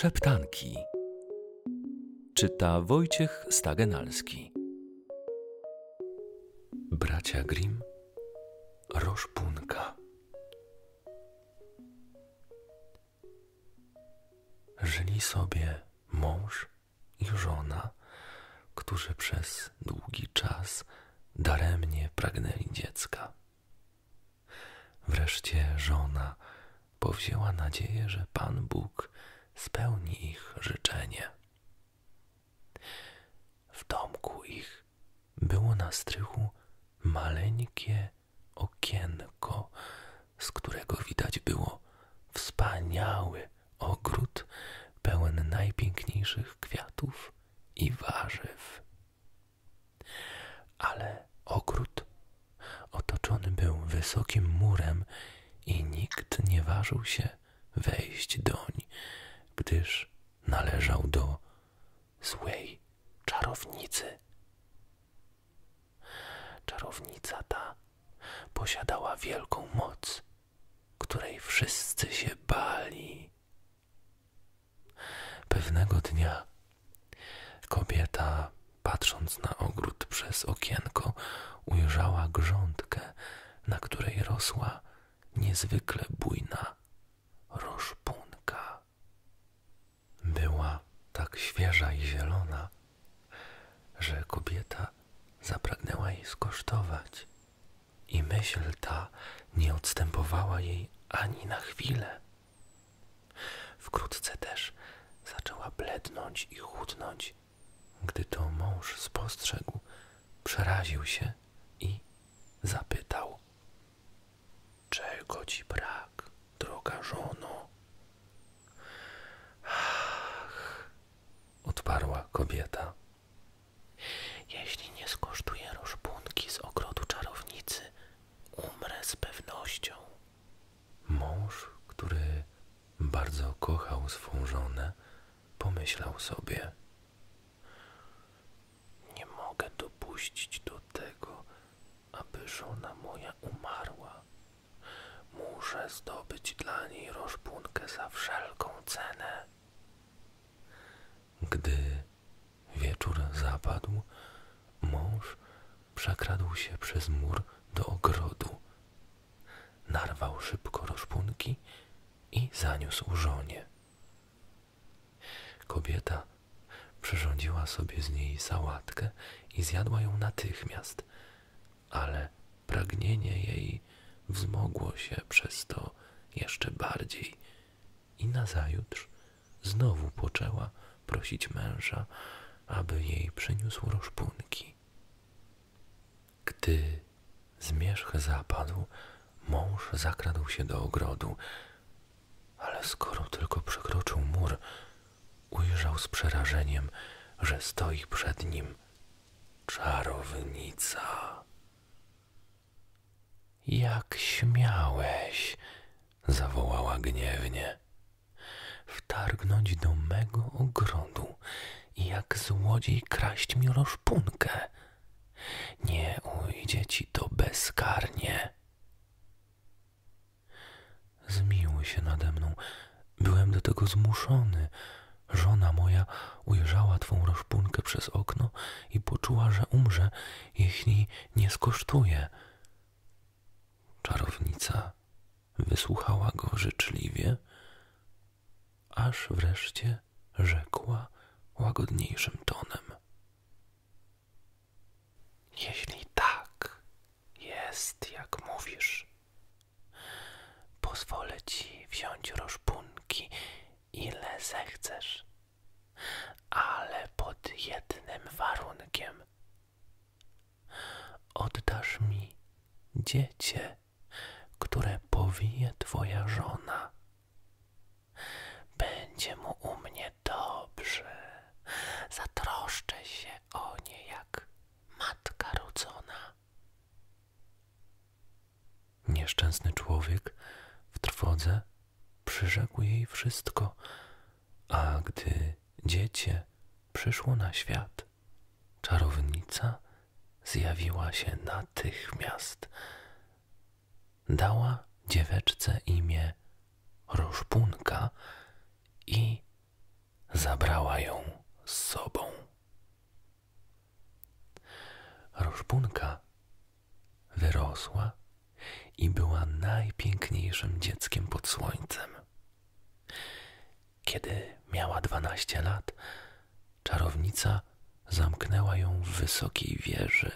Szeptanki. Czyta Wojciech Stagenalski. Bracia Grimm Roszpunka. Żyli sobie mąż i żona, którzy przez długi czas daremnie pragnęli dziecka. Wreszcie żona powzięła nadzieję, że Pan Bóg spełni ich życzenie. W domku ich było na strychu maleńkie okienko, z którego widać było wspaniały ogród pełen najpiękniejszych kwiatów i warzyw. Ale ogród otoczony był wysokim murem i nikt nie ważył się wejść doń, gdyż należał do złej czarownicy. Czarownica ta posiadała wielką moc, której wszyscy się bali. Pewnego dnia kobieta, patrząc na ogród przez okienko, ujrzała grządkę, na której rosła niezwykle bujna roszpunka. Była tak świeża i zielona, że kobieta zapragnęła jej skosztować i myśl ta nie odstępowała jej ani na chwilę. Wkrótce też zaczęła blednąć i chudnąć. Gdy to mąż spostrzegł, przeraził się i zapytał: Czego ci brak, droga żono? Ach, odparła kobieta. Jeśli nie skosztuję roszpunki z ogrodu czarownicy, umrę z pewnością. Mąż, który bardzo kochał swą żonę, pomyślał sobie: Nie mogę dopuścić do tego, aby żona moja umarła. Muszę zdobyć dla niej roszpunkę za wszelką cenę. Gdy zapadł, mąż przekradł się przez mur do ogrodu. Narwał szybko roszpunki i zaniósł żonie. Kobieta przyrządziła sobie z niej sałatkę i zjadła ją natychmiast, ale pragnienie jej wzmogło się przez to jeszcze bardziej i nazajutrz znowu poczęła prosić męża, aby jej przyniósł roszpunki. Gdy zmierzch zapadł, mąż zakradł się do ogrodu, ale skoro tylko przekroczył mur, ujrzał z przerażeniem, że stoi przed nim czarownica. Jak śmiałeś, zawołała gniewnie, wtargnąć do mego ogrodu i jak złodziej kraść mi roszpunkę. Nie ujdzie ci to bezkarnie. Zmiłuj się nade mną, byłem do tego zmuszony. Żona moja ujrzała twą roszpunkę przez okno i poczuła, że umrze, jeśli nie skosztuje. Czarownica wysłuchała go życzliwie, aż wreszcie rzekła łagodniejszym tonem. Jeśli tak jest, jak mówisz, pozwolę ci wziąć roszpunki, ile zechcesz, ale pod jednym warunkiem. Oddasz mi dziecię które powije twoja żona. Będzie mu u mnie dobrze. Zatroszczę się o nie jak matka rodzona. Nieszczęsny człowiek w trwodze przyrzekł jej wszystko, a gdy dziecię przyszło na świat, czarownica zjawiła się natychmiast dała dzieweczce imię Roszpunka i zabrała ją z sobą. Rożbunka wyrosła i była najpiękniejszym dzieckiem pod słońcem. Kiedy miała dwanaście lat, czarownica zamknęła ją w wysokiej wieży,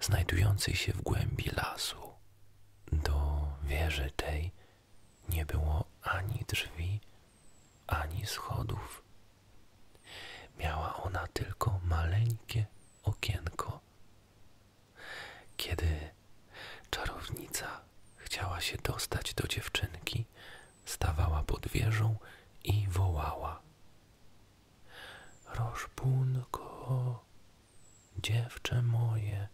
znajdującej się w głębi lasu. Do wieży tej nie było ani drzwi, ani schodów. Miała ona tylko maleńkie okienko. Kiedy się dostać do dziewczynki, stawała pod wieżą i wołała. Rożpunko, dziewczę moje,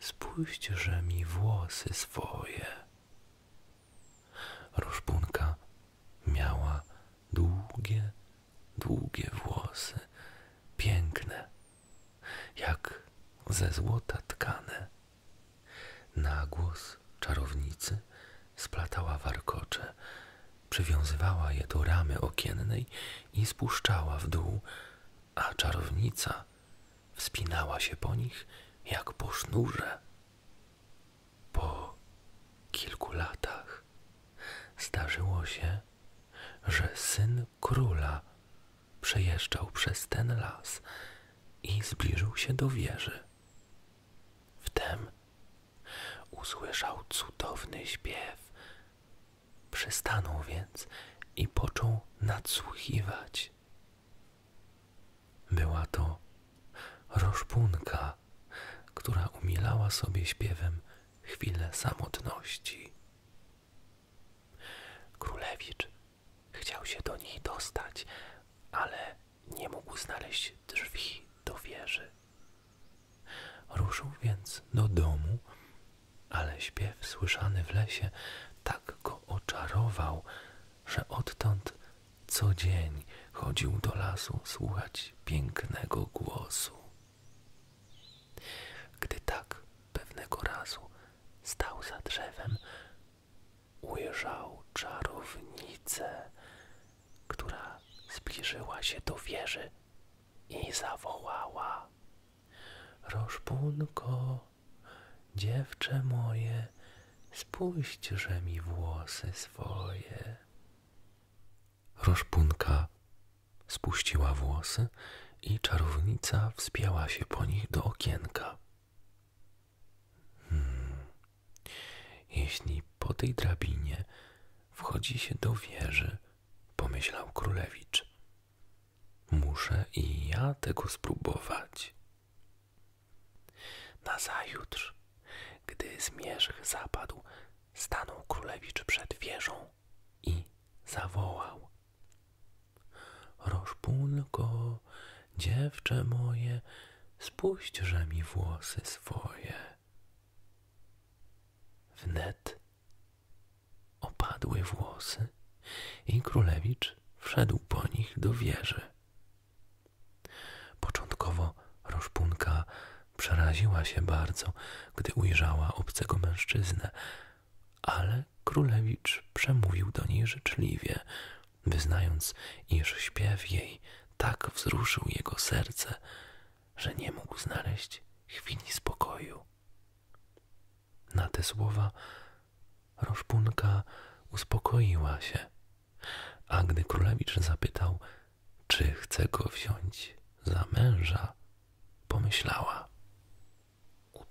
spuśćże mi włosy swoje. Rożpunka miała długie, długie włosy, piękne, jak ze złota tkane. Na głos czarownicy splatała warkocze, przywiązywała je do ramy okiennej i spuszczała w dół, a czarownica wspinała się po nich jak po sznurze. Po kilku latach zdarzyło się, że syn króla przejeżdżał przez ten las i zbliżył się do wieży. Wtem usłyszał cudowny śpiew. Przystanął więc i począł nadsłuchiwać. Była to roszpunka, która umilała sobie śpiewem chwilę samotności. Królewicz chciał się do niej dostać, ale nie mógł znaleźć drzwi do wieży. Ruszył więc do domu, śpiew słyszany w lesie tak go oczarował, że odtąd co dzień chodził do lasu słuchać pięknego głosu. Gdy tak pewnego razu stał za drzewem, ujrzał czarownicę, która zbliżyła się do wieży i zawołała: Rożpunko, dziewczę moje, spuśćże mi włosy swoje. Rożpunka spuściła włosy i czarownica wspięła się po nich do okienka. Hmm. Jeśli po tej drabinie wchodzi się do wieży, pomyślał królewicz. Muszę i ja tego spróbować. Nazajutrz, gdy zmierzch zapadł, stanął królewicz przed wieżą i zawołał. Roszpunko, dziewczę moje, spuśćże mi włosy swoje. Wnet opadły włosy i królewicz wszedł po nich do wieży. Początkowo Roszpunka przeraziła się bardzo, gdy ujrzała obcego mężczyznę, ale królewicz przemówił do niej życzliwie, wyznając, iż śpiew jej tak wzruszył jego serce, że nie mógł znaleźć chwili spokoju. Na te słowa Roszpunka uspokoiła się, a gdy królewicz zapytał, czy chce go wziąć za męża, pomyślała.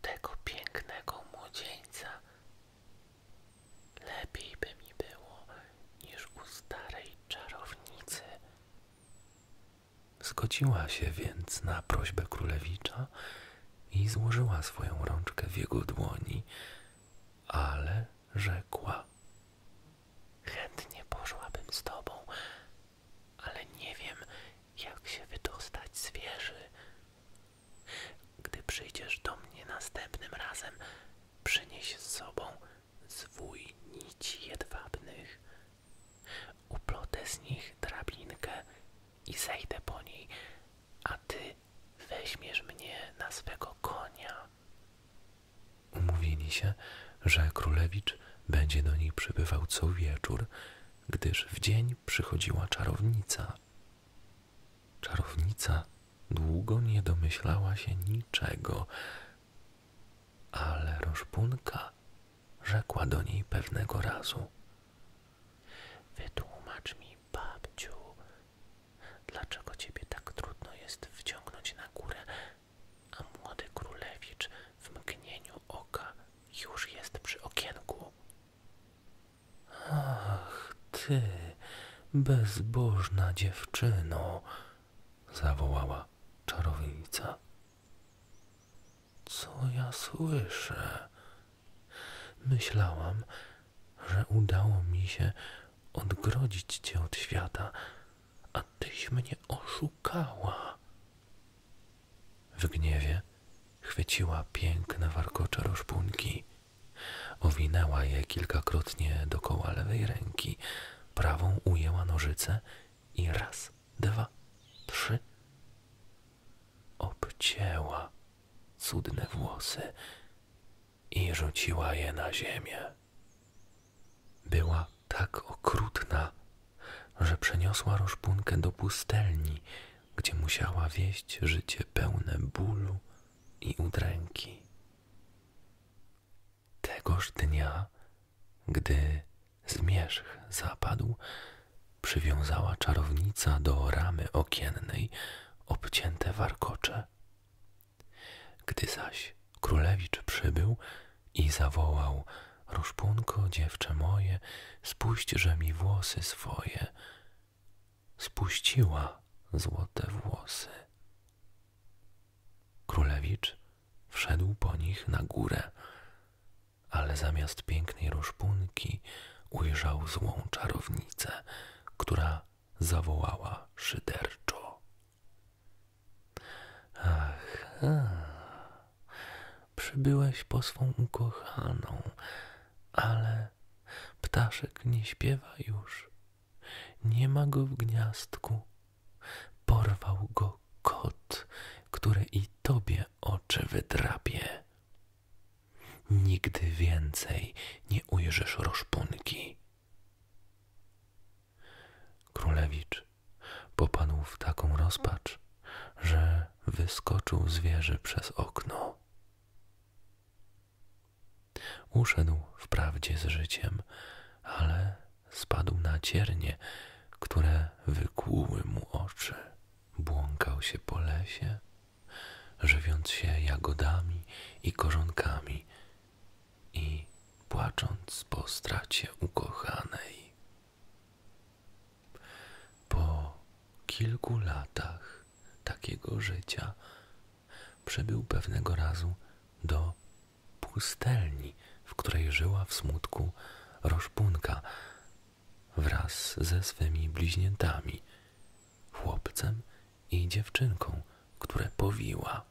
Tego pięknego młodzieńca lepiej by mi było niż u starej czarownicy. Zgodziła się więc na prośbę królewicza i złożyła swoją rączkę w jego dłoni, ale rzekła: Chętnie poszłabym z tobą, ale nie wiem, jak się wydostać z wieży. Gdy przyjdziesz do mnie następnym razem, przynieś z sobą zwój nici jedwabnych. Uplotę z nich drabinkę i zejdę po niej, a ty weźmiesz mnie na swego konia. Umówili się, że królewicz będzie do niej przybywał co wieczór, gdyż w dzień przychodziła czarownica. Czarownica długo nie domyślała się niczego, ale Roszpunka rzekła do niej pewnego razu. Wytłumacz mi, babciu, dlaczego ciebie tak trudno jest wciągnąć na górę, a młody królewicz w mgnieniu oka już jest przy okienku. Ach, ty, bezbożna dziewczyno, zawołała czarownica. Co ja słyszę? Myślałam, że udało mi się odgrodzić cię od świata, a tyś mnie oszukała. W gniewie chwyciła piękne warkocze roszpunki, owinęła je kilkakrotnie dokoła lewej ręki, prawą ujęła nożyce i raz, dwa, trzy obcięła cudne włosy i rzuciła je na ziemię. Była tak okrutna, że przeniosła roszpunkę do pustelni, gdzie musiała wieść życie pełne bólu i udręki. Tegoż dnia, gdy zmierzch zapadł, przywiązała czarownica do ramy okiennej obcięte warkocze. Gdy zaś królewicz przybył i zawołał Ruszpunko, dziewczę moje, spuśćże mi włosy swoje. Spuściła złote włosy. Królewicz wszedł po nich na górę, ale zamiast pięknej roszpunki ujrzał złą czarownicę, która zawołała szyderczo. Ach, ach, przybyłeś po swą ukochaną, ale ptaszek nie śpiewa już. Nie ma go w gniazdku. Porwał go kot, który i tobie oczy wydrapie. Nigdy więcej nie ujrzysz roszpunki. Królewicz popadł w taką rozpacz, że wyskoczył zwierzę przez okno. Uszedł wprawdzie z życiem, ale spadł na ciernie, które wykłuły mu oczy. Błąkał się po lesie, żywiąc się jagodami i korzonkami i płacząc po stracie ukochanej. Po kilku latach takiego życia przybył pewnego razu do pustelni, w której żyła w smutku Roszpunka wraz ze swymi bliźniętami, chłopcem i dziewczynką, które powiła.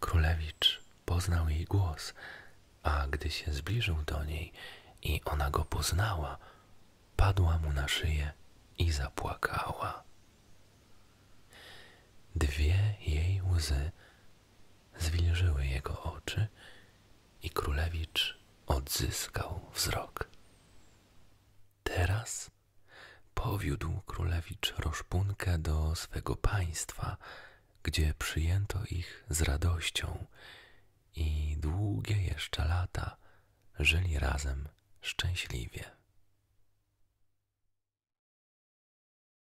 Królewicz poznał jej głos, a gdy się zbliżył do niej i ona go poznała, padła mu na szyję i zapłakała. Dwie jej łzy zwilżyły jego oczy i królewicz odzyskał wzrok. Teraz powiódł królewicz Roszpunkę do swego państwa, gdzie przyjęto ich z radością i długie jeszcze lata żyli razem szczęśliwie.